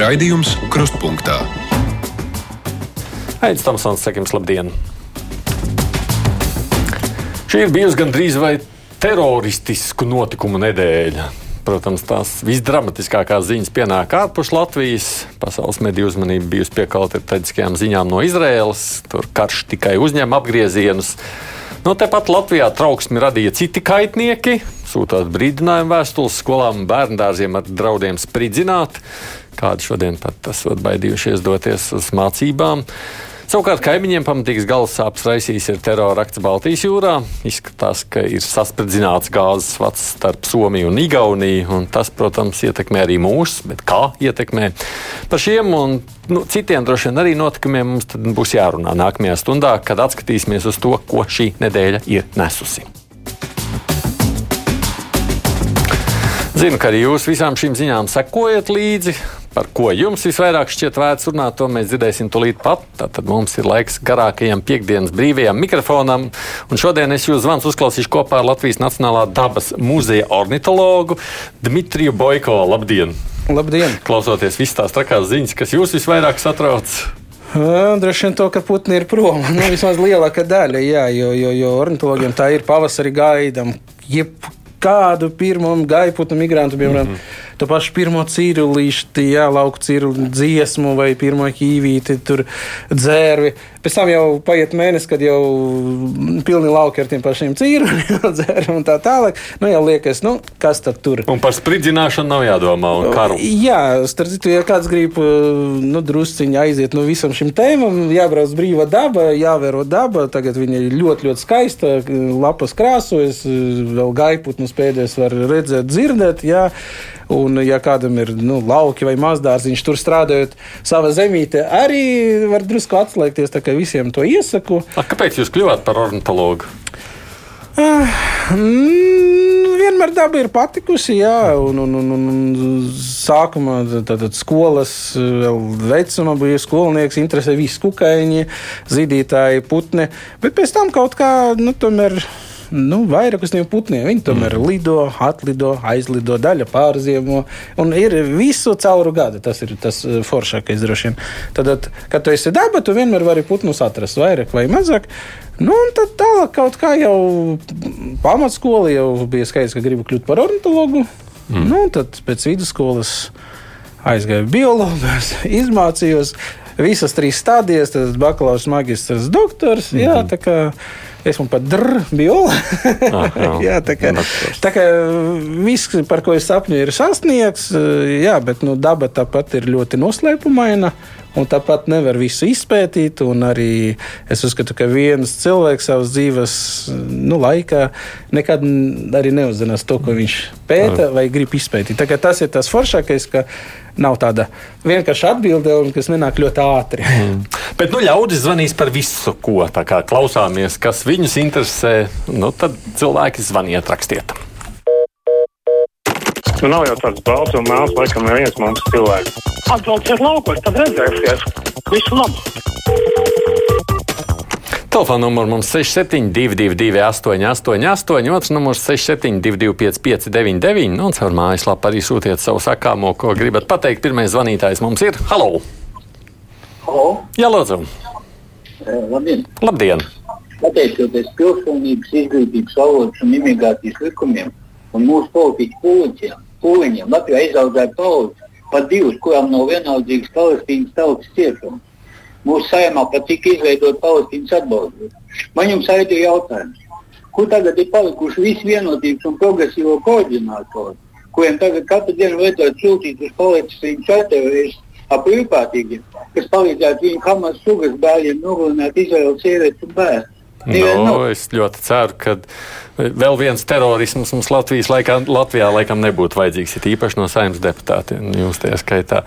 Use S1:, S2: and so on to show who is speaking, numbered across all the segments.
S1: Raidījums Krustpunktā.
S2: Aizsmeļamies, Tamsons, sakim, labdien! Šī ir bijusi gandrīz vai teroristisku notikumu nedēļa. Protams, tās visdramatiskākās ziņas pienāk ārpus Latvijas. Pasaules mediju uzmanība bijusi piekalta ar traģiskajām ziņām no Izraēlas. Tur karš tikai uzņem apgriezienus. No tepat Latvijā trauksmi radīja citi kaitnieki, sūtot brīdinājumu vēstules skolām un bērndārziem ar draudiem spridzināt. Kādi šodien pat esat baidījušies doties uz mācībām. Savukārt kaimiņiem pamatīgs galvas sāpes raisījis ir terora akts Baltijas jūrā. Izskatās, ka ir saspridzināts gāzes vats starp Somiju un Igauniju, un tas, protams, ietekmē arī mūs, bet kā ietekmē. Par šiem un nu, citiem droši vien arī notikumiem mums būs jārunā nākamajā stundā, kad atskatīsimies uz to, ko šī nedēļa ir nesusi. Zinu, ka arī jūs visām šīm ziņām sekojat līdzi. Par ko jums visvairāk šķiet vērts runāt, to mēs dzirdēsim tūlīt pat. Tad mums ir laiks garākajam piekdienas brīvajam mikrofonam. Un šodien es jūs zvanu uzklausīšu kopā ar Latvijas Nacionālā dabas muzeja ornitologu Dmitriju Boiko. Labdien!
S3: Labdien!
S2: Klausoties visas tās trakās ziņas, kas jūs visvairāk satrauc.
S3: Droši vien to, ka putni ir prom. Nu, vismaz lielākā daļa, jā, jo, jo, jo ornitologiem tā ir pavasarī gaidām. Jebkādu pirmo gaiputnu migrantu, piemēram, mm -hmm to pašu pirmo cīrulīšu, jā, lauku cīruļu dziesmu vai pirmo ķīvīti, tur dzērvi. Pēc tam jau paiet mēnesis, kad jau pilni lauki ar tiem pašiem cīruļiem, dzērvi un tā tālāk. Nu, jau liekas, nu, kas tad tur?
S2: Un par spridzināšanu nav jādomā un karu.
S3: Jā, starp citu, ja kāds grib nu, drusciņi aiziet no visam šim tēmam, jābrauc brīva daba, jāvēro daba. Tagad viņa ir ļoti, ļoti skaista, lapas krāsojas, vēl gaiputnus pēdējais var redzēt, dzirdēt. Jā. Un, ja kādam ir nu, lauki vai mazdārziņš, tur strādājot savā zemītē, arī var drusku atslēgties. Tā kā visiem to iesaku.
S2: A, kāpēc jūs kļuvāt par ornitologu?
S3: Uh, mm, vienmēr daba ir patikusi, jā, un, un, un, un sākumā tātad skolas vecumā bija skolnieks, interesē visi kukaiņi, zīdītāji, putni, bet pēc tam kaut kā, nu, tomēr nu, vairāk uz tiem putniem. Viņi tomēr mm. lido, atlido, aizlido, daļa pārziemo. Un ir visu cauru gadu. Tas ir tas eh, foršākais droši vien. Tad, kad tu esi dabā, tu vienmēr vari putnus atrast vairāk vai mazāk. Nu, un tad tālāk kaut kā jau pamatskola jau bija skaidrs, ka gribu kļūt par ornitologu. Mm. Nu, tad pēc vidusskolas aizgāju biologus, izmācījos visas trīs stadijas, tad bakalaura, magistrs, doktors. Mm -hmm. Jā, tā kā Esmu pat drbiologs. jā, tā kā, tā kā viss, par ko es sapņoju, ir sasniegts. Jā, bet nu, daba tāpat ir ļoti noslēpumaina. Un tāpat nevar visu izpētīt. Arī es uzskatu, ka viens cilvēks savas dzīves nu, laikā nekad arī neuzzinās to, ko viņš pēta vai grib izpētīt. Tas ir tas foršākais, ka nav tāda vienkārša atbilde, kas nenāk ļoti ātri. Mm.
S2: Bet nu, ļaudis zvanīs par visu, ko klausāmies, kas viņus interesē. Nu, tad cilvēki zvaniet, rakstiet.
S4: Nu, nav jau tāds balts un mēls, laikam, neviens mums cilvēks.
S5: Atbrauciet laukos, tad redzēsiet. Visu labu!
S2: Telefona numurs mums 6722, 888, otrs numurs 672, 559, un caur mājaslapu arī sūtiet savu sakāmo, ko gribat pateikt. Pirmais zvanītājs mums ir Halo!
S6: Halo.
S2: Jā, lūdzu!
S6: E, labdien!
S2: Labdien.
S6: Pateicoties pilsonības, izglītības, valodas un imigrācijas likumiem un mūsu politiķu pūliņiem, pūliņiem Latvijā izaudzēja paudzi, pat divas, kurām nav vienaldzīgas Palestīnas tautas ciešums. Mūsu saimā pat tika izveidot Palestīnas atbalstu. Man jums ir jautājums, kur tagad ir palikuši visi vienotības un progresīvo koordinātori, kuriem tagad katru dienu vajadzētu sūtīt uz Palestīnas teroristiem ap brīvprātīgiem, kas palīdzētu viņu Hamas sugas bērniem nogalināt Izraēlas sievietes un bērnus.
S2: No, es ļoti ceru, ka vēl viens terorisms mums Latvijas laikā, Latvijā laikam nebūtu vajadzīgs, it īpaši no saimnes deputātiem, jūs tajā skaitā.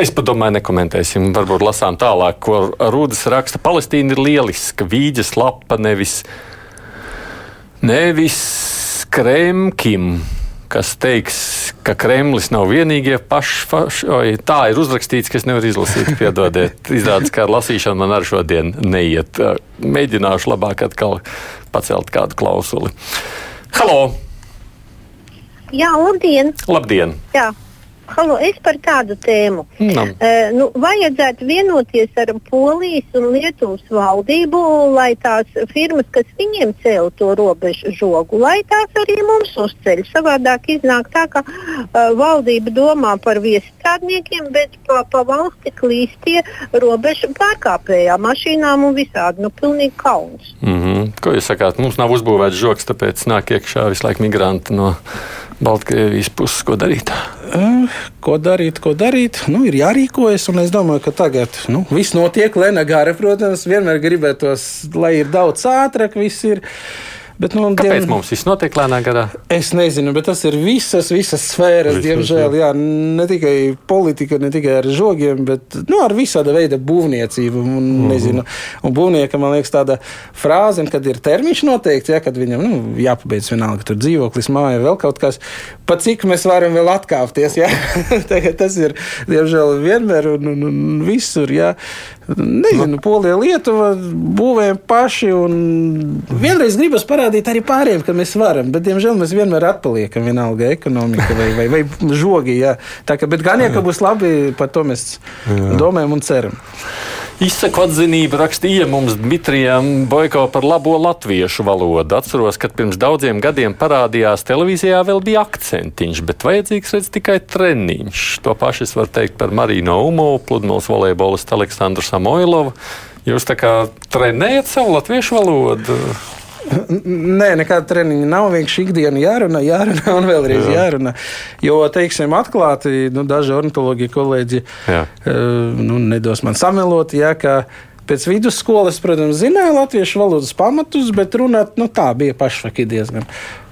S2: Es padomāju, nekomentēsim. Varbūt lasām tālāk, ko Rūdas raksta. Palestīna ir lieliska, vīģes lapa, nevis, nevis Kremkim kas teiks, ka Kremlis nav vienīgie paši. paši oi, tā ir uzrakstīts, ka es nevaru izlasīt. Piedodiet, izrādās, ka ar lasīšanu man arī šodien neiet. Mēģināšu labāk atkal pacelt kādu klausuli. Halo!
S7: Jā, labdien!
S2: Labdien!
S7: Jā.
S1: Halo, es par tādu tēmu.
S2: Nu.
S1: Uh, nu, vajadzētu vienoties ar Polijas un Lietuvas valdību, lai tās firmas, kas viņiem cēla to robežu žogu, lai tās arī mums uzceļ. Savādāk iznāk tā, ka uh, valdība domā par viesstrādniekiem, bet pa, pa valsti klīst tie robežu pārkāpējām mašīnām un visādi. Nu, pilnīgi kauns.
S2: Mm -hmm. Ko jūs sakāt? Mums nav uzbūvēts žoks, tāpēc nāk iekšā visu laiku migranti no Baltkrievijas puses. Ko darīt?
S3: Uh, ko darīt, ko darīt? Nu, ir jārīkojas, un es domāju, ka tagad nu, viss notiek. Lēna gara, protams, vienmēr gribētos, lai ir daudz ātrāk, viss ir. Bet, nu,
S2: Kāpēc diem... mums viss notiek lēnā garā?
S3: Es nezinu, bet tas ir visas, visas sfēras, visas, diemžēl. Jā, ne tikai politika, ne tikai ar žogiem, bet nu, ar visāda veida būvniecību. Un, mm. nezinu, un būvniekam, man liekas, tāda frāze, kad ir termiņš noteikts, ja, kad viņam nu, jāpabeidz vienalga, tur dzīvoklis, māja, vēl kaut kas, pa cik mēs varam vēl atkāpties. Ja? tas ir, diemžēl, vienmēr un, un, un visur. Ja? Nezinu, nu. Polija, Lietuva būvējam paši. Vienreiz gribas parādīt arī pārējiem, ka mēs varam, bet, diemžēl, mēs vienmēr atpaliekam. Vienalga ekonomika vai, vai, vai žogi. Jā. Tā kā, bet gan jau, ka būs labi, par to mēs jā. domājam un ceram.
S2: Izsaku atzinību rakstīja mums Dmitrijam Boiko par labo latviešu valodu. Atceros, ka pirms daudziem gadiem parādījās televīzijā vēl bija akcentiņš, bet vajadzīgs redz tikai treniņš. To pašu es varu teikt par Marīnu Umovu, pludmales volejbolistu Aleksandru Samoilovu. Jūs tā kā trenējat savu latviešu valodu?
S3: Nē, nekāda treniņa nav. Vienkārši ikdienā jārunā, jārunā un vēlreiz Jā. jārunā. Jo, teiksim, atklāti, nu, daži ornitoloģija kolēģi Jā. uh, nu, nedos man samelot, jā, ka pēc vidusskolas, protams, zināju latviešu valodas pamatus, bet runāt nu, tā bija pašvaki diezgan.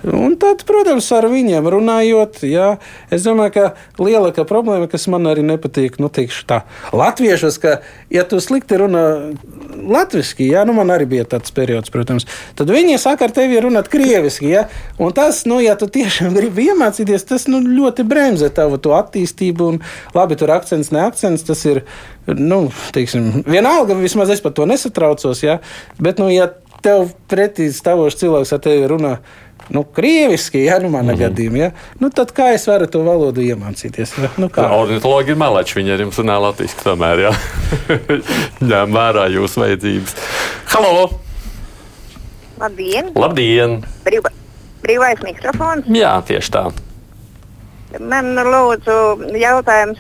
S3: Un tad, protams, ar viņiem runājot, jā, es domāju, ka lielākā problēma, kas man arī nepatīk, nu, teikšu tā, latviešos, ka, ja tu slikti runā latviski, jā, nu, man arī bija tāds periods, protams, tad viņi saka ar tevi runāt krieviski, jā, un tas, nu, ja tu tiešām gribi iemācīties, tas, nu, ļoti bremzē tavu attīstību, un labi, tur akcents, ne akcents, tas ir, nu, teiksim, vienalga, vismaz es par to nesatraucos, jā, bet, nu, ja tev pretī stāvošs cilvēks ar tevi runā, nu, krieviski, ja nu manā mm -hmm. gadījumā, ja? nu, tad kā es varu to valodu iemācīties? Ja? Nu, kā?
S2: Ornitologi ir meleči, viņi ar jums runā latviešu, tomēr, jā. ņem vērā jūsu vajadzības. Halo!
S1: Labdien!
S2: Labdien!
S1: Brīva, brīvais mikrofons?
S2: Jā, tieši tā.
S1: Man lūdzu jautājums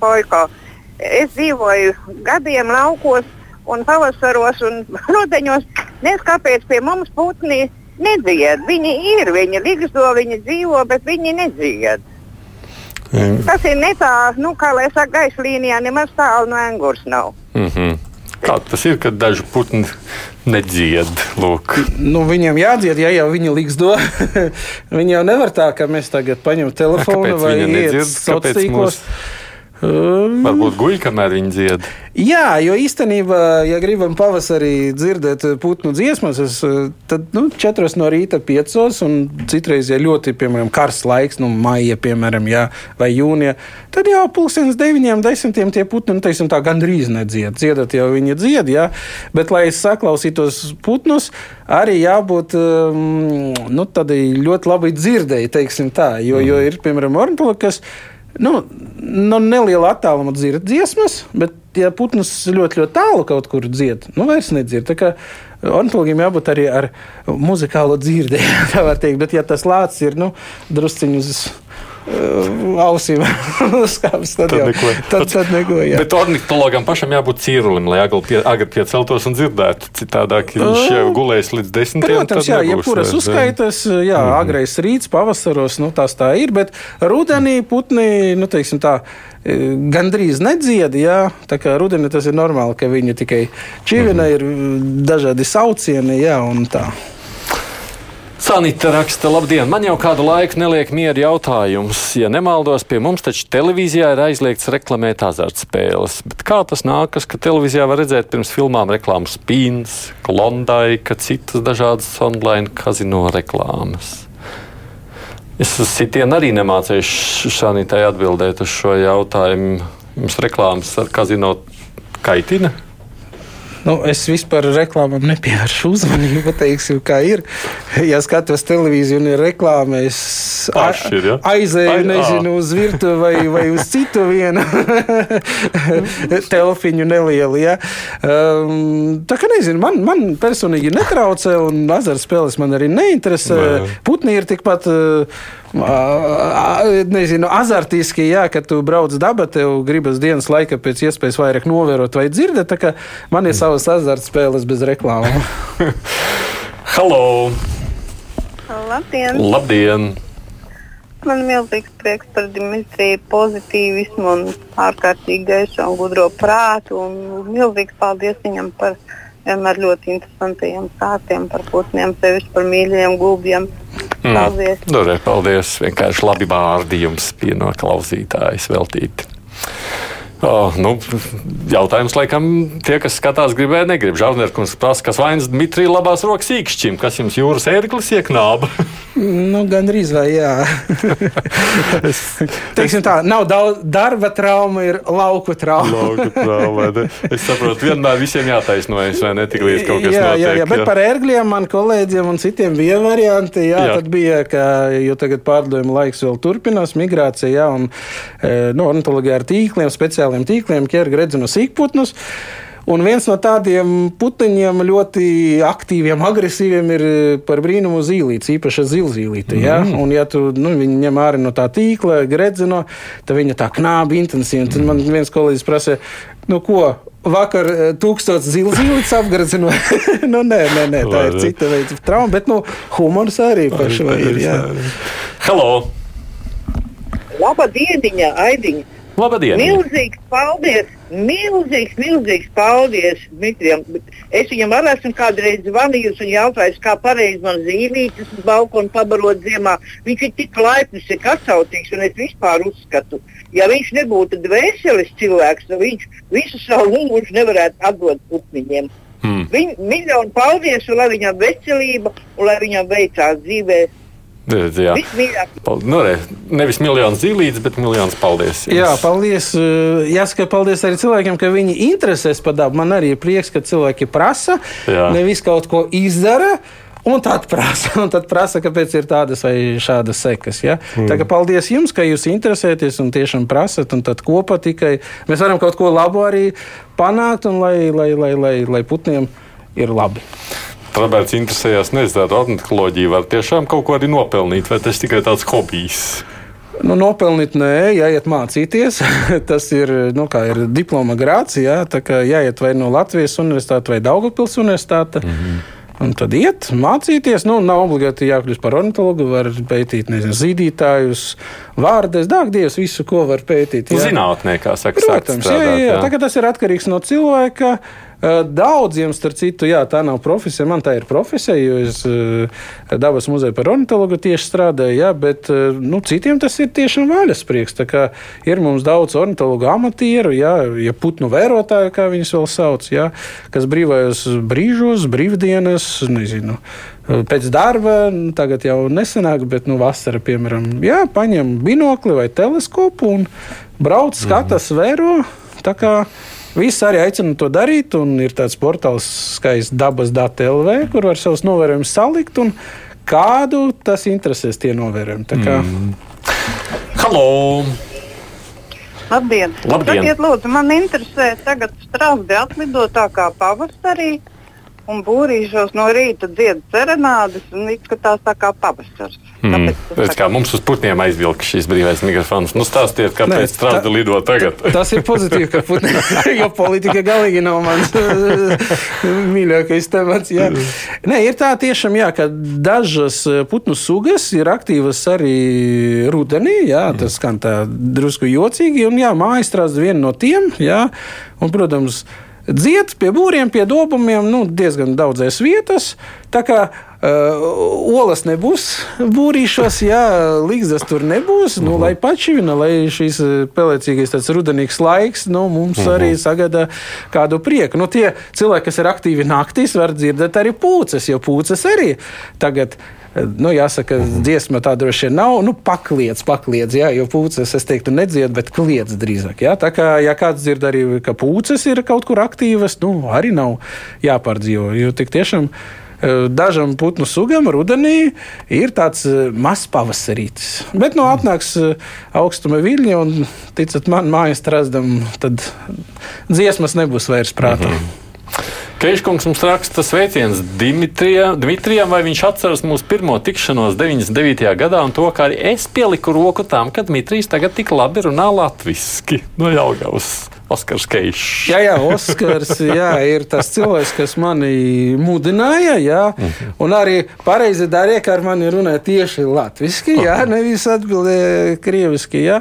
S1: Boiko. Es dzīvoju gadiem laukos un pavasaros un rudeņos. Nezinu, kāpēc pie mums putni nedzied. Viņi ir, viņi ligzdo, viņi dzīvo, bet viņi nedzied. Mm. Tas ir ne tā, nu, kā lai saka, gaisa līnijā nemaz tālu no angurs nav.
S2: Mm -hmm. Kā tas ir, kad daži putni nedzied? Lūk.
S3: Nu, viņiem jādzied, ja jau viņi liksdo. viņi jau nevar tā, ka mēs tagad paņemam telefonu vai iet sociālos tīklos.
S2: Varbūt guļ, kamēr viņi dzied.
S3: Jā, jo īstenībā, ja gribam pavasarī dzirdēt putnu dziesmas, es, tad nu, 4 no rīta 5, un citreiz, ja ļoti, piemēram, karsts laiks, nu, maija, piemēram, jā, vai jūnija, tad jau pulkstenis 9, 10 tie putni, nu, teiksim, tā gandrīz nedzied. Dziedat jau viņi dzied, jā, bet, lai es saklausītos putnus, arī jābūt um, nu, ļoti labai dzirdēji, teiksim tā, jo, mm. jo ir, piemēram, ornitologi, kas nu, nu, neliela attāluma dzird dziesmas, bet, ja putns ļoti, ļoti tālu kaut kur dzied, nu, vairs nedzird. Tā kā ornitologiem jābūt arī ar muzikālo dzirdēju, tā var teikt. Bet, ja tas lācis ir nu, drusciņš uz ausīm uzkāpis. Tad, tad, neko. tad, tad neko. Jā.
S2: Bet ornitologam pašam jābūt cīrulim, lai agri, pie, agri pieceltos un dzirdētu. Citādāk viņš jau gulēs līdz desmitiem.
S3: Protams, jā, jebkuras uzskaitas, jā, mm. agrais rīts, pavasaros, nu tās tā ir, bet rudenī putni, nu teiksim tā, e, gandrīz nedzied, jā, tā kā rudenī tas ir normāli, ka viņi tikai čivina, mm. ir dažādi saucieni, jā, un tā.
S2: Sanita raksta, labdien, man jau kādu laiku neliek mieru jautājums. Ja nemaldos, pie mums taču televīzijā ir aizliegts reklamēt azartspēles. Bet kā tas nākas, ka televīzijā var redzēt pirms filmām reklāmas spīns, klondai, ka citas dažādas online kazino reklāmas? Es uz sitienu arī nemācīšu Sanitai atbildēt uz šo jautājumu. Jums reklāmas ar kazino kaitina?
S3: Nu, es vispār reklāmām nepievēršu uzmanību. Teiksim, kā ir. Ja skatos televīziju un ir reklāma, es
S2: ir, ja?
S3: aizēju
S2: Ai,
S3: nezinu, uz virtuvi vai, vai uz citu vienu telfiņu nelielu. Ja? Um, tā kā nezinu, man, man personīgi netraucē, un azartspēles man arī neinteresē.
S2: Nē.
S3: Putni ir tikpat. Uh, Nezinu, azartiski, jā, kad tu brauc dabā, tev gribas dienas laika pēc iespējas vairāk novērot vai dzirdēt. Man ir savas azartspēles bez reklāmām.
S2: Halo!
S1: Labdien!
S2: Labdien!
S1: Man ir milzīgs prieks par Dimitriju pozitīvismu un ārkārtīgi gaišu un gudro prātu. Un milzīgs paldies viņam par vienmēr ļoti interesantiem stāstiem par putniem, sevišķi par mīļajiem gulbiem. Paldies!
S2: Nu, re, paldies! Vienkārši labi vārdi jums bija no klausītājas veltīti. Oh, nu, jautājums, laikam, tie, kas skatās, gribēja, negrib. Žārnērkums prasa, kas vainas Dmitrija labās rokas īkšķim, kas jums jūras ērglis ieknāba.
S3: nu, Gan drīz vai jā. Teiksim tā, nav daudz darba trauma, ir lauku trauma.
S2: Lauka trauma, ne? es saprotu, vienmēr visiem jātaisnojas, vai ne? Tik līdz kaut kas
S3: jā,
S2: notiek.
S3: jā, jā, bet par ērgļiem man kolēģiem un citiem bija varianti. Jā,
S2: Jā.
S3: jā. Tad bija, ka, jo tagad pārdojuma laiks vēl turpinās, migrācija, jā, un e, no ornitoloģija ar tīkliem, speciāliem tīkliem, ķer gredzinus īkputnus. Un viens no tādiem putiņiem ļoti aktīviem, agresīviem ir par brīnumu zīlītes, īpaši zilzīlīte. Ja? Un, ja tu nu, viņu ņem ārā no tā tīkla, gredzino, tad viņa tā knāba intensīvi. Un Tad man viens kolēģis prasa, nu ko? Vakar eh, tūkstoš zilzītes apgrozināja. nu, nē, nē, nē, tā ir cita veida trauma, bet nu, humors arī pašai ir. Jā.
S2: Halo!
S7: Labdieniņa, Aidiņa!
S2: Labdien!
S7: Milzīgs paldies! Milzīgs, milzīgs paldies Dmitrijam! Es viņam arī esmu kādreiz zvanījusi un jautājusi, kā pareizi man zīmītas uz balkonu pabarot ziemā. Viņš ir tik laipns, ir atsautīgs, un es vispār uzskatu, ja viņš nebūtu dvēseles cilvēks, tad viņš visu savu mūžu nevarētu atdot putniņiem.
S2: Hmm.
S7: Viņ, miljonu paldies, un lai viņam veselība, un lai viņam veicās dzīvē.
S2: Jā. Nu, re, nevis miljonus zīlītes, bet miljonus paldies. jums.
S3: Jā, paldies. Uh, Jāsaka, paldies arī cilvēkiem, ka viņi interesēs par dabu. Man arī ir prieks, ka cilvēki prasa,
S2: Jā.
S3: nevis kaut ko izdara. Un tad prasa, un tad prasa, kāpēc ir tādas vai šādas sekas. Ja? Mm. Tā kā paldies jums, ka jūs interesēties un tiešām prasat, un tad kopā tikai mēs varam kaut ko labu arī panākt, un lai, lai, lai, lai, lai putniem ir labi.
S2: Roberts interesējās, nezinu, tāda ornitoloģija var tiešām kaut ko arī nopelnīt, vai tas tikai tāds hobijs?
S3: Nu, nopelnīt, nē, jāiet mācīties. Tas ir, nu, ir diploma grāts, jā, tā kā jāiet vai no Latvijas universitātes vai Daugavpils universitāte. Mm -hmm. Un tad iet, mācīties. Nu, nav obligāti jākļūst par ornitologu. Var pētīt, nezinu, zīdītājus, vārdus, dārgdievs, visu, ko var pētīt. Jā.
S2: Zinātnē, kā saka,
S3: Protams, jā, jā, jā. Tā, kā tas ir atkarīgs no cilvēka. Eh, Daudziem, starp citu, jā, tā nav profesija. Man tā ir profesija, jo es dabas muzejā par ornitologu tieši strādāju, jā, bet nu, citiem tas ir tiešām vaļasprieks. Tā kā Ir mums daudz ornitologu amatieru, jā, ja putnu vērotāju, kā viņus vēl sauc, jā, kas brīvajos brīžos, brīvdienas, nezinu. Pēc darba, nu, tagad jau nesenāk, bet nu, vasarā, piemēram, jā, paņem binokli vai teleskopu un brauc, skatās, vēro. Tā kā Visi arī aicina to darīt, un ir tāds portāls, skaists dabas dati LV, kur var savus novērojumus salikt, un kādu tas interesēs tie novērojumi. Tā kā mm.
S2: Halo!
S1: Labdien!
S2: Labdien.
S1: Sakiet, lūdzu, man interesē tagad strādi atlidot tā kā pavasarī un būrīšos no rīta dziedas serenādes un izskatās tā kā pavasars.
S2: Mm.
S1: Kāpēc tas
S2: Redz,
S1: tā
S2: kā mums uz putniem aizvilka šis brīvais mikrofons. Nu, stāstiet, kāpēc
S3: Nē,
S2: strādi
S3: tā-
S2: lido tagad?
S3: tas ir pozitīvi, ka putni, jo politika galīgi nav mans mīļākais temats. Jā. Nē, ir tā tiešām, jā, ka dažas eh, putnu sugas ir aktīvas arī rudenī. Jā, tas skan tā drusku jocīgi, un jā, mājas strāds viena no tiem. Jā, un, protams, Dzied pie būriem, pie dobumiem, nu, diezgan daudzās vietās. Tā kā uh, olas nebūs būrīšos, jā, līgzdas tur nebūs. Nu, lai pačivina, lai šīs eh, pelēcīgais tāds rudenīgs laiks nu, mums uh -huh. arī sagada kādu prieku. Nu, tie cilvēki, kas ir aktīvi naktīs, var dzirdēt arī pūces, jo pūces arī tagad Nu, jāsaka, dziesma tā droši vien nav. Nu, pakliedz, pakliedz, jā, jo pūces, es teiktu, nedziedu, bet kliedz drīzāk. Jā. Tā kā, ja kāds dzird arī, ka pūces ir kaut kur aktīvas, nu, arī nav jāpārdzīvo. Jo tik tiešām dažam putnu sugam rudenī ir tāds mazs pavasarītis. Bet no atnāks augstuma viļņi, un ticat man, mājas trazdam, tad dziesmas nebūs vairs prātā. Mm -hmm.
S2: Keiškungs mums raksta sveiciens Dimitrijam, Dimitrijam, vai viņš atceras mūsu pirmo tikšanos 99. gadā un to, kā arī es pieliku roku tam, ka Dimitrijs tagad tik labi runā latviski no Jaugavas. Oskars Keišs.
S3: Jā, jā, Oskars jā, ir tas cilvēks, kas mani mudināja. Jā, un arī pareizi darīja, ka ar mani runāja tieši latviešu, jā, nevis atbildēja krieviski. Jā.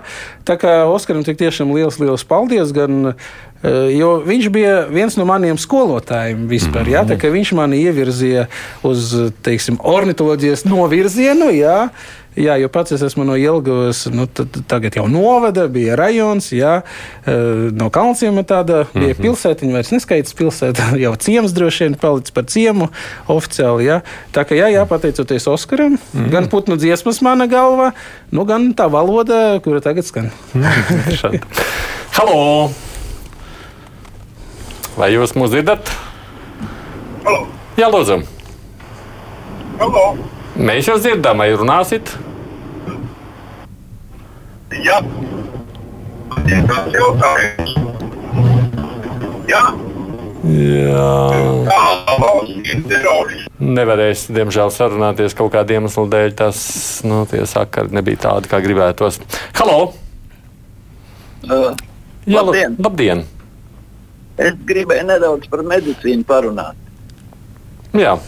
S3: Tā kā Oskaram tik tiešām liels, liels paldies. Gan, Eh, jo viņš bija viens no maniem skolotājiem vispār. Mm -hmm. jā, viņš mani ievirzīja uz teiksim, ornitoloģijas novirzienu. Jā, Jā, jo pats es esmu no Ilgavas, nu, tagad jau novada, bija rajons, jā, eh, no Kalnciem tāda bija mm -hmm. pilsētiņa, vairs neskaits pilsēta, jau ciems droši vien palicis par ciemu oficiāli, jā. Tā kā, jā, jā, pateicoties Oskaram, mm -hmm. gan putnu dziesmas mana galva, nu, gan tā valoda, kura tagad skan.
S2: -hmm. Halo! Vai jūs mūs dzirdat?
S8: Halo.
S2: Jā, lūdzu.
S8: Halo.
S2: Mēs jūs dzirdam, vai runāsit?
S8: Jā. Tas jautājums.
S2: Jā.
S8: Jā.
S2: Nevarēs, diemžēl, sarunāties kaut kādiem iemesliem dēļ. Tas nu, sakari nebija tādi, kā gribētos. Halo!
S9: Uh,
S2: Jā,
S9: labdien!
S2: labdien.
S9: Es gribēju nedaudz par medicīnu parunāt.
S2: Jā.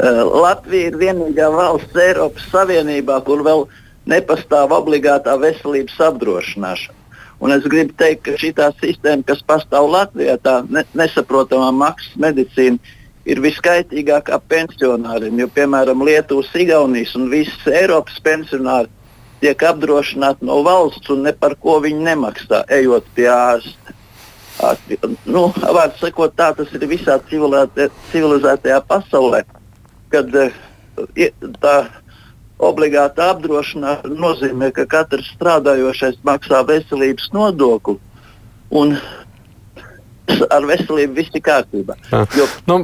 S9: Uh, Latvija ir vienīgā valsts Eiropas Savienībā, kur vēl nepastāv obligātā veselības apdrošināšana. Un es gribu teikt, ka šī sistēma, kas pastāv Latvijā, tā ne, nesaprotamā maksas medicīna, ir viskaitīgākā pensionāriem. Jo, piemēram, Lietuvas, Igaunijas un visas Eiropas pensionāri tiek apdrošināti no valsts un ne par ko viņi nemaksā, ejot pie ārsta. Nu, Vārds sakot, tā tas ir visā civilizētajā pasaulē, kad eh, tā obligāta apdrošināšana nozīmē, ka katrs strādājošais maksā veselības nodokli. Un ar veselību viss ir kārtībā.
S2: Jo... Nu,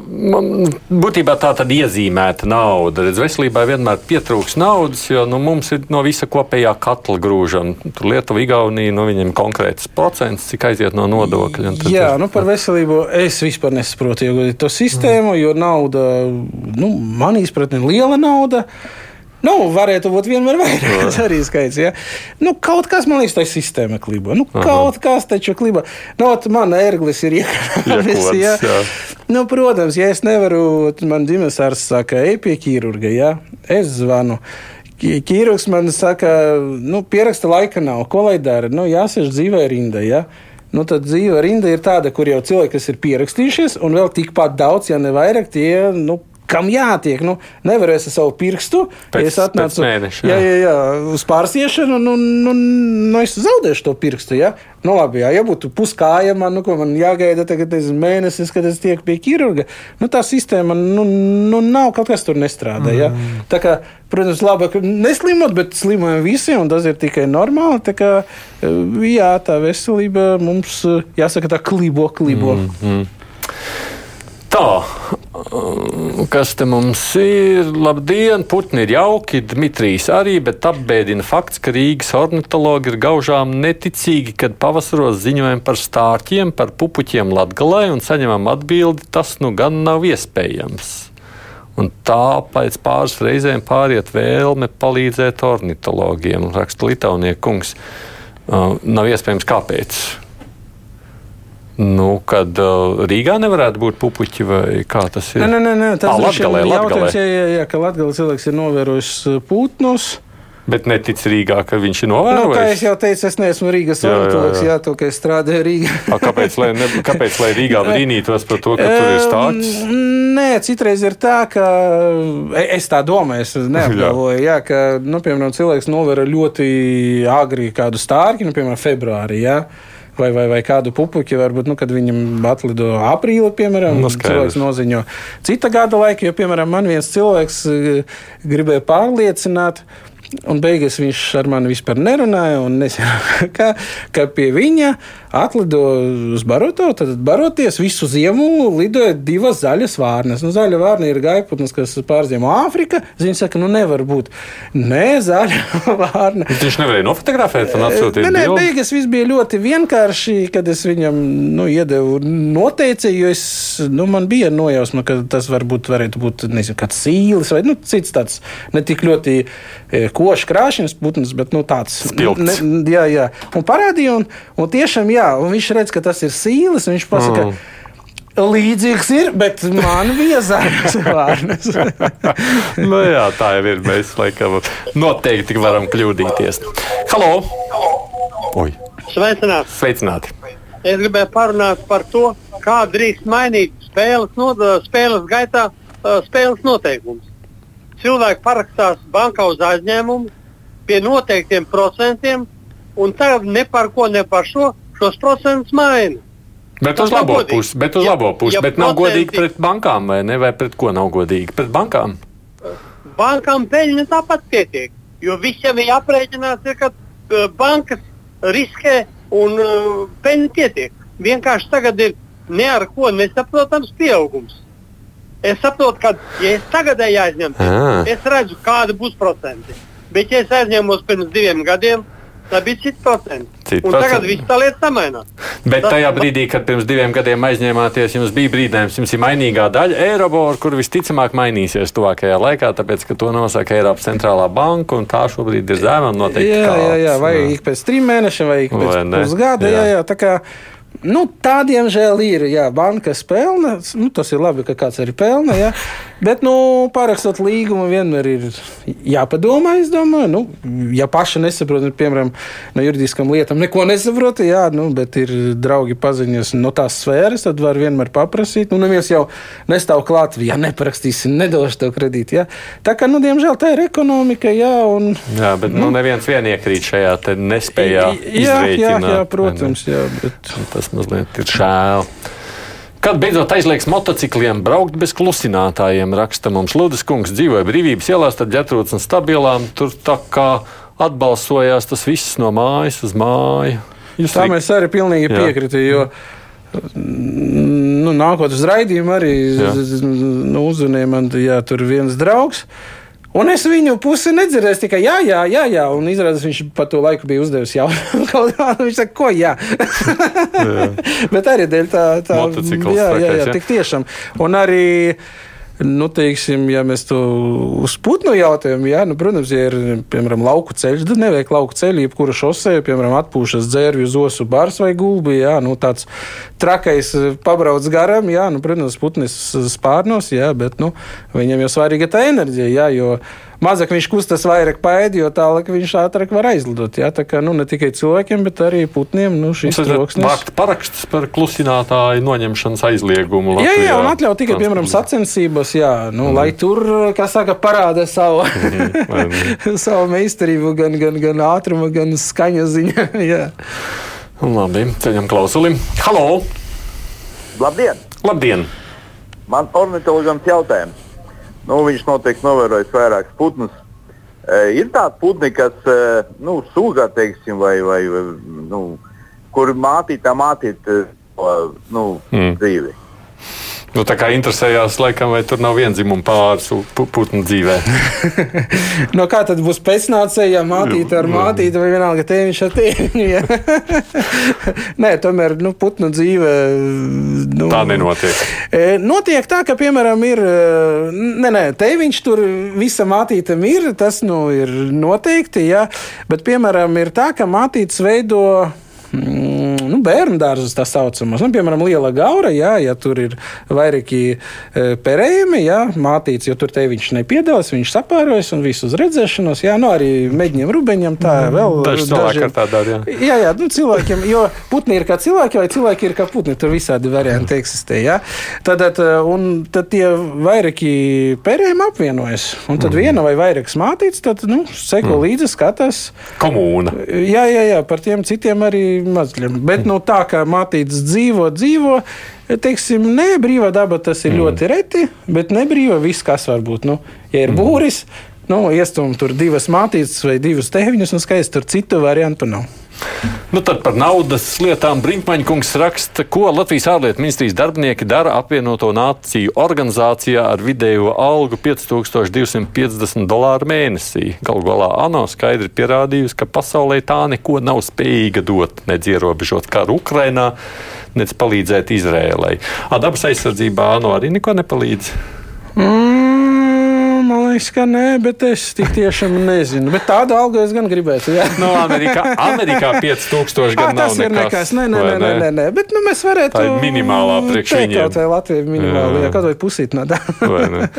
S2: būtībā tā tad iezīmēta nauda. Redz, veselībai vienmēr pietrūks naudas, jo nu, mums ir no visa kopējā katla grūžana. Tur Lietuva, Igaunija, nu, viņiem konkrēts procents, cik aiziet no nodokļa.
S3: Jā, nu, par veselību es vispār nesaprotu to sistēmu, jo nauda, nu, man izpratne, ir liela nauda. Nu, varētu būt vienmēr vairāk, arī skaits. Ja? Nu, kaut kas man liekas, tā sistēma klibo. Nu, Aha. kaut kas taču klibo. Nu, man ērglis ir iekrāvis. Ja? Nu, protams, ja es nevaru, man ģimenes ārsts saka, ej pie ķīrurga, ja? es zvanu. Ķīrugs man saka, nu, pieraksta laika nav. Ko lai dara? Nu, jāsēž dzīvē rinda. Ja? Nu, tad dzīve rinda ir tāda, kur jau cilvēki, kas ir pierakstījušies, un vēl tikpat daudz, ja ne vairāk, tie nu, kam jātiek. Nu, nevarēs ar savu pirkstu.
S2: Pēc,
S3: ja es atnācu
S2: mēneša,
S3: jā. Jā, jā, jā, uz pārsiešanu, nu, nu, nu, es zaudēšu to pirkstu. Ja? Nu, labi, jā, ja būtu puskāja, man, nu, man jāgaida tagad mēnesis, kad es tieku pie ķirurga. Nu, tā sistēma nu, nu, nav kaut kas tur nestrādā. Mm. Ja? Tā kā, protams, labāk neslimot, bet slimojam visi, un tas ir tikai normāli. Tā kā, jā, tā veselība mums, jāsaka, tā klibo, klibo. Mm -hmm.
S2: Tā, kas te mums ir? Labdien, putni ir jauki, Dmitrijs arī, bet apbēdina fakts, ka Rīgas ornitologi ir gaužām neticīgi, kad pavasaros ziņojam par stārķiem, par pupuķiem Latgalē un saņemam atbildi, tas nu gan nav iespējams. Un tā pēc pāris reizēm pāriet vēlme palīdzēt ornitologiem, raksta Lietuvnieku kungs. Uh, nav iespējams, kāpēc. Nu, kad uh, Rīgā nevarētu būt pupuķi vai kā tas ir?
S3: Nē, nē, nē tas
S2: ir Latvijā.
S3: Jautājums, jā, jā, jā, ka Latvijas cilvēks ir novērojis uh, putnus.
S2: Bet netic Rīgā, ka viņš ir novērojis.
S3: Nu, kā jau teicu, es neesmu Rīgas ornitologs, jā, jā. jā, to, ka es strādāju Rīgā.
S2: A, kāpēc, lai, ne, kāpēc, lai Rīgā brīnītos par to, ka tur ir stāsts?
S3: Nē, citreiz ir tā, ka e, es tā domāju, es neapgalvoju, jā. Jā, ka, nu, piemēram, cilvēks novēra ļoti agri kādu stārķi, nu, piemēram, februārī, jā. Vai, vai, vai kādu pupuķi, varbūt, nu, kad viņam atlido aprīli, piemēram,
S2: Nu, skaidrs.
S3: cilvēks noziņo cita gada laika, jo, piemēram, man viens cilvēks eh, gribēja pārliecināt, Un beigās viņš ar mani vispār nerunāja. Nezinu, kā, kā pie viņa atlido uz baroto. Tad baroties visu ziemu lidoja divas zaļas vārnas. Nu, zaļa vārna ir gaiputnes, kas pārziemo Āfrika. Viņa saka, nu nevar būt. Nē, zaļa vārna.
S2: Viņš nevarēja nofotografēt un atsūtīt
S3: Nē, nē, beigās viss bija ļoti vienkārši, kad es viņam nu, iedevu noteicēju, jo es, nu, man bija nojausma, ka tas varbūt varētu būt nezinu, kāds sīlis vai nu, cits tāds ne tik ļoti e, košs krāšņs putns, bet nu, tāds
S2: Spilgts.
S3: ne- jā, jā. Un parādīja, un, un tiešām, jā, un viņš redz, ka tas ir sīlis, viņš pasaka,
S2: Mm.
S3: Līdzīgs ir, bet man bija zaļas vārnas.
S2: nu, jā, tā jau ir. Mēs laikam noteikti varam kļūdīties. Halo! Oi,
S10: Sveicināti!
S2: sveicināti!
S10: Es gribēju parunāt par to, kā drīkst mainīt spēles, no, spēles gaitā spēles noteikumus. Cilvēki parakstās bankā uz aizņēmumu pie noteiktiem procentiem, un tagad ne par ko, ne par šo šos procentus maina.
S2: Bet
S10: Tas
S2: uz labo pusi, bet uz
S10: Ja-
S2: labo pusi,
S10: ja
S2: bet nav
S10: procenti-
S2: godīgi pret bankām, vai ne? Vai pret ko nav godīgi? Pret bankām?
S10: Bankām peļņa tāpat pietiek, jo visiem ir aprēķināts, ka uh, bankas riskē un uh, peļņa pietiek. Vienkārši tagad ir ne ar ko nesaprotams pieaugums. Es saprotu, ka, ja es tagadēji aizņemtu,
S2: Ah.
S10: es redzu, kāda būs procenti. Bet, ja es aizņēmos pirms diviem gadiem, tad bija cits procents.
S2: Citi
S10: un tagad viss tā lieta samainās.
S2: Bet
S10: Tas-
S2: tajā brīdī, kad pirms diviem gadiem aizņēmāties, jums bija brīdinājums, jums ir mainīgā daļa Eirobor, kur visticamāk mainīsies tuvākajā laikā, tāpēc, ka to nosaka Eiropas centrālā banka, un tā šobrīd ir zema un noteikti
S3: Jā, jā, jā, vai
S2: jā.
S3: ik pēc trim mēnešiem, vai ik pēc pusgada. Jā.
S2: Jā.
S3: Jā, tā kā, nu, tādiem žēl ir. Jā, bankas pelna, nu, tas ir labi, ka kāds arī pelna. Jā. Bet, nu, parakstot līgumu, vienmēr ir jāpadomā. Es domāju, nu, ja paši nesaprot, nu, piemēram, no juridiskām lietām neko nesaprot, jā, nu, bet ir draugi paziņas no tās sfēras, tad var vienmēr paprasīt. Nu, neviens jau nestāv klāt, ja neparakstīsi, nedošu tev kredītu. Jā. Tā kā, nu, diemžēl, tā ir ekonomika, jā, un
S2: Jā, bet nu, neviens vien iekrīt šajā nespējā.
S3: Jā, jā, jā, protams, jā, bet
S2: Tas mazliet ir žēl. Kad beidzot aizliegs motocikliem braukt bez klusinātājiem, raksta mums Ludus kungs, dzīvoja brīvības ielās, tad ģetrūts un stabilām. Tur tā kā atbalsojās tas viss no mājas uz māju. Jūs
S3: tā
S2: arī-
S3: mēs arī pilnīgi
S2: Jā.
S3: piekritām. Jo nu, nākot uz raidījumu, arī nu, uzzvanīja man jā, tur viens draugs. Un es viņu pusi nedzirdēju, tikai jā, jā, jā, jā. un izrādās viņš pa to laiku bija uzdevis jautājumu. Kaut kā viņš saka, ko jā. Bet arī dēļ tā, tā
S2: Motocikls
S3: jā, jā, jā,
S2: ja?
S3: tik tiešām. Un arī. Nu, teiksim, ja mēs to uz putnu jautājam, jā, nu, protams, ja ir piemēram lauku ceļš, tad nevajag lauku ceļu, jebkura šosē, piemēram, atpūšas dzērvju uz osu bars vai gulbi, jā, nu, tāds trakais pabrauc garam, jā, nu, protams, putnis spārnos, jā, bet, nu, viņam jau svarīga tā enerģija, jā, jo mazāk viņš kustas vairāk paēdi, jo tālāk viņš ātrāk var aizlidot, jā, tā kā, nu, ne tikai cilvēkiem, bet arī putniem, nu, šis
S2: varat
S3: troksnis.
S2: vākt parakstus par klusinātāju noņemšanas aizliegumu.
S3: Jā, jā,
S2: Latvijā.
S3: un atļaut tikai, piemēram, sacensības, jā, nu, mm. lai tur, kā saka, parāda savu,
S2: ne?
S3: savu meistarību, gan, gan, gan ātrumu, gan skaņa ziņā. jā.
S2: Labi, ceļam klausulim. Halo!
S11: Labdien!
S2: Labdien!
S11: Man ornitologams jautājums. Nu, viņš noteikti novērojis vairākus putnus. E, ir tādi putni, kas e, nu, sūgā, teiksim, vai, vai vai, nu, kur mātītā mātīt e, nu,
S2: Mm.
S11: dzīvi.
S2: Nu, tā kā interesējās, laikam, vai tur nav vienzimuma pāris pu- putnu dzīvē.
S3: No kā tad būs pēcnācēji, ja mātīte ar mātīti vai vienalga tēviņš ar tēviņu? Nē, tomēr, nu, putnu dzīve. Nu,
S2: Tā nenotiek.
S3: E, Notiek tā, ka, piemēram, ir. e, Nē, nē, tēviņš tur visa mātīte ir. Tas nu, ir noteikti, jā. Bet, piemēram, ir tā, ka mātītes veido. Mm, Nu, bērnu dārzus tā saucamās. Nu, piemēram, liela gaura, jā, ja tur ir vairāki e, perējumi, jā, mātīts, jo tur te viņš nepiedalās, viņš sapārojas un visu uz redzēšanos. Jā, nu, arī meģņiem, rubeņiem tā vēl.
S2: Daži cilvēki ar tā dara. jā.
S3: Jā, jā nu, cilvēkiem, jo putni ir kā cilvēki, vai cilvēki ir kā putni. Tur visādi varianti eksistē. Ja? Tad, tad, un tad tie vairāki pērējumi apvienojas. Un tad mm. viena vai vairākas mātītes, tad nu, seko mm. līdzi, skatās.
S2: Komūna.
S3: Jā, jā, jā, par tiem citiem arī mazļiem. Bet no tā kā mātītes dzīvo, dzīvo, teiksim, ne brīvā daba tas ir mm. ļoti reti, bet nebrīvā viss, kas var būt. Nu, ja ir būris, nu, iestūm tur divas mātītes vai divas teviņas, un skaidrs, tur citu variantu nav.
S2: Nu, tad par naudas lietām Brinkmaņa kungs raksta, ko Latvijas ārlietu ministrijas darbinieki dara apvienoto nāciju organizācijā ar vidējo algu 5250 dolāru mēnesī. Galu galā ANO skaidri pierādījusi, ka pasaulē tā neko nav spējīga dot, nedz ierobežot karu Ukrainā, nedz palīdzēt Izrēlai. Dabas aizsardzībā ANO arī neko nepalīdz.
S3: Mm, liekas, ka nē, bet es tik tiešām nezinu. Bet tādu algu es gan gribētu. Jā,
S2: no Amerikā, Amerikā 5000 gan
S3: ah, tas
S2: nav
S3: ir
S2: nekas.
S3: Nē, nē, nē, nē, nē, nē. Bet nu, mēs varētu.
S2: Tā ir minimālā priekš viņiem.
S3: Kaut vai Latvija ir minimāla,
S2: Jā.
S3: jā, kaut vai pusīt no tā.
S2: Vai ne?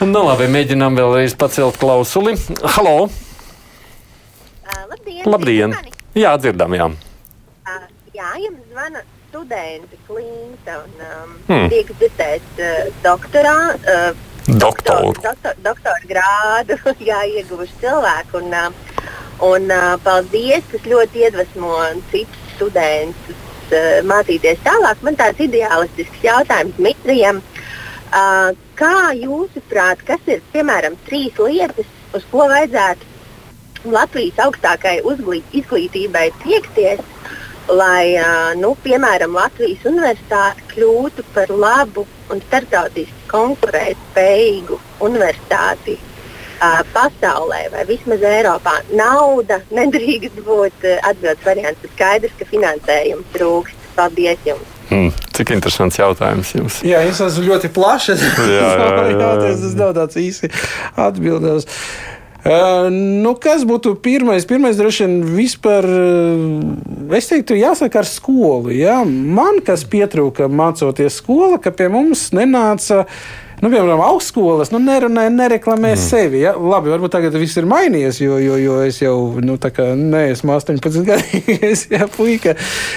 S2: Nu, labi, mēģinām vēlreiz pacelt klausuli. Halo!
S12: Labdien!
S2: Labdien! Jā, dzirdam, jā.
S12: Uh, jā, jums zvana studenti Klimta un um,
S2: hmm.
S12: tiek dzirdēt uh, doktorā. Uh,
S2: Doktoru.
S12: Doktor, doktora grādu, ieguvuši cilvēku. Un, un paldies, tas ļoti iedvesmo citus studentus mācīties tālāk. Man tāds ideālistisks jautājums Dmitrijam. Uh, kā jūsuprāt, kas ir piemēram trīs lietas, uz ko vajadzētu Latvijas augstākai uzglī- izglītībai tiekties, lai, nu, piemēram, Latvijas universitāte kļūtu par labu un starptautiski konkurētspējīgu universitāti ā, pasaulē vai vismaz Eiropā. Nauda nedrīkst būt ā, atbildes variants. Skaidrs, ka finansējums trūkst. Paldies jums!
S2: Hmm, cik interesants jautājums jums.
S3: Jā, es esmu ļoti plašs.
S2: jā, jā, jā.
S3: Tas nav tāds īsi atbildējums. Uh, nu, kas būtu pirmais? Pirmais, droši vien, vispār, uh, es teiktu, jāsaka ar skolu. Jā. Man, kas pietrūka mācoties skolā, ka pie mums nenāca. Nu, piemēram, augstskolas nu, nerunāja, nereklamē mm. sevi. Ja? Labi, varbūt tagad viss ir mainījies, jo, jo, jo es jau nu, kā neesmu 18 gadīgs, ja puika.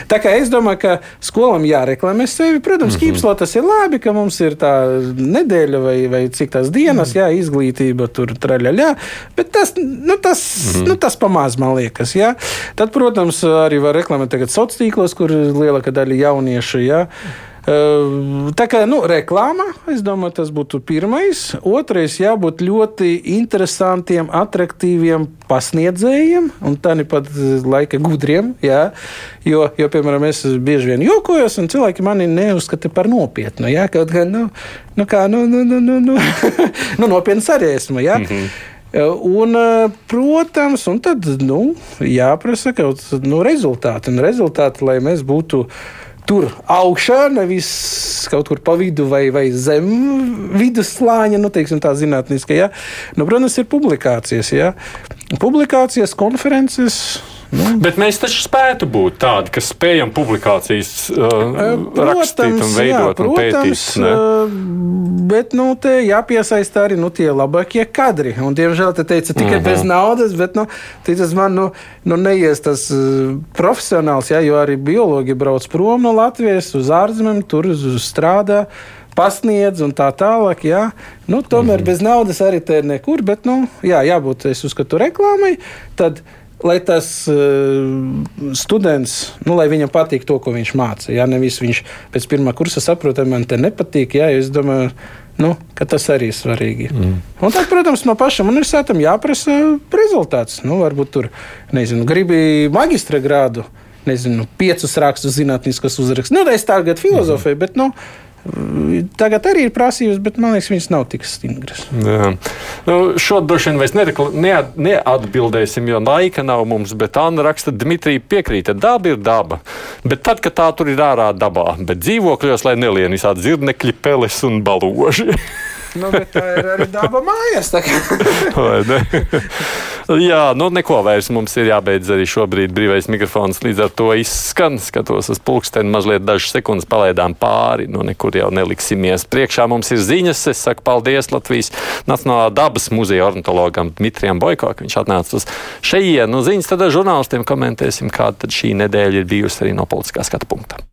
S3: Tā kā es domāju, ka skolam jāreklamē sevi. Protams, mm -hmm. Kīpslā tas ir labi, ka mums ir tā nedēļa vai, vai cik tās dienas, mm. jā, izglītība tur traļaļā. Bet tas, nu, tas, mm nu, tas pamāz, man liekas. Jā. Tad, protams, arī var reklamēt tagad sociālos tīklos, kur lielākā daļa jauniešu. Jā. Uh, Tā kā nu, reklāma, es domāju, tas būtu pirmais. Otrais, jābūt ļoti interesantiem, attraktīviem pasniedzējiem un tāpat laika gudriem. Jā. Jo, jo, piemēram, es bieži vien jokojos, un cilvēki mani neuzskata par nopietnu. Jā, kaut kā, nu, nu, kā, nu, nu, nu, nu, nu, nu nopietns arī esmu. Jā. Mm -hmm. Un, protams, un tad nu, jāprasa kaut kāda nu, rezultāta. Un rezultāti, lai mēs būtu tur augšā, nevis kaut kur pa vidu vai, vai zem vidusslāņa, nu, teiksim, tā zinātniskā. Ja? Nu, protams, ir publikācijas. Ja? Publikācijas, konferences. Nu,
S2: Bet mēs taču spētu būt tādi, kas spējam publikācijas uh, rakstīt un veidot
S3: jā,
S2: un pētīt.
S3: protams,
S2: ne?
S3: uh, bet nu, te jāpiesaista arī nu, tie labākie kadri. Un, diemžēl te teica tikai uh
S2: Mhm.
S3: -huh. bez naudas, bet nu, tas man nu, nu, neies tas uh, profesionāls, jā, jo arī biologi brauc prom no Latvijas uz ārzemēm, tur strādā. Pasniedz un tā tālāk. Jā. Nu, tomēr mm -hmm. bez naudas arī te nekur, bet nu, jā, jābūt, es uzskatu, reklāmai. Tad, lai tas uh, students, nu, lai viņam patīk to, ko viņš māca. Jā, nevis viņš pēc pirmā kursa saprot, man te nepatīk. Jā, es domāju, nu, ka tas arī ir svarīgi. Mm. Un tad, protams, no pašam universitātam jāprasa rezultāts. Nu, varbūt tur, nezinu, gribi magistra grādu, nezinu, piecus rakstus zinātniskus uzrakstus. Nu, es tagad filozofēju, mm. bet, nu, Tagad arī ir prasības, bet man liekas, viņas nav tik stingras.
S2: Jā. Nu, šo droši vien mēs neat- neatbildēsim, jo laika nav mums. Bet Anna raksta, Dmitrija piekrīt, ka daba ir daba. Bet tad, kad tā tur ir ārā dabā, bet dzīvokļos, lai nelien visādi zirnekļi, peles un baloži.
S3: Nu, bet tā ir arī daba mājās.
S2: Jā, nu neko vairs mums ir jābeidz arī šobrīd brīvais mikrofons. Līdz ar to izskan, skatos uz pulksteni, mazliet dažas sekundes palaidām pāri. Nu, nekur jau neliksimies. Priekšā mums ir ziņas. Es saku paldies Latvijas Nacionālā dabas muzeja ornitologam Dmitrijam Boiko, ka viņš atnāca uz šejienu. Nu, ziņas tad ar žurnālistiem komentēsim, kāda šī nedēļa ir bijusi arī no politiskā skatu punkta.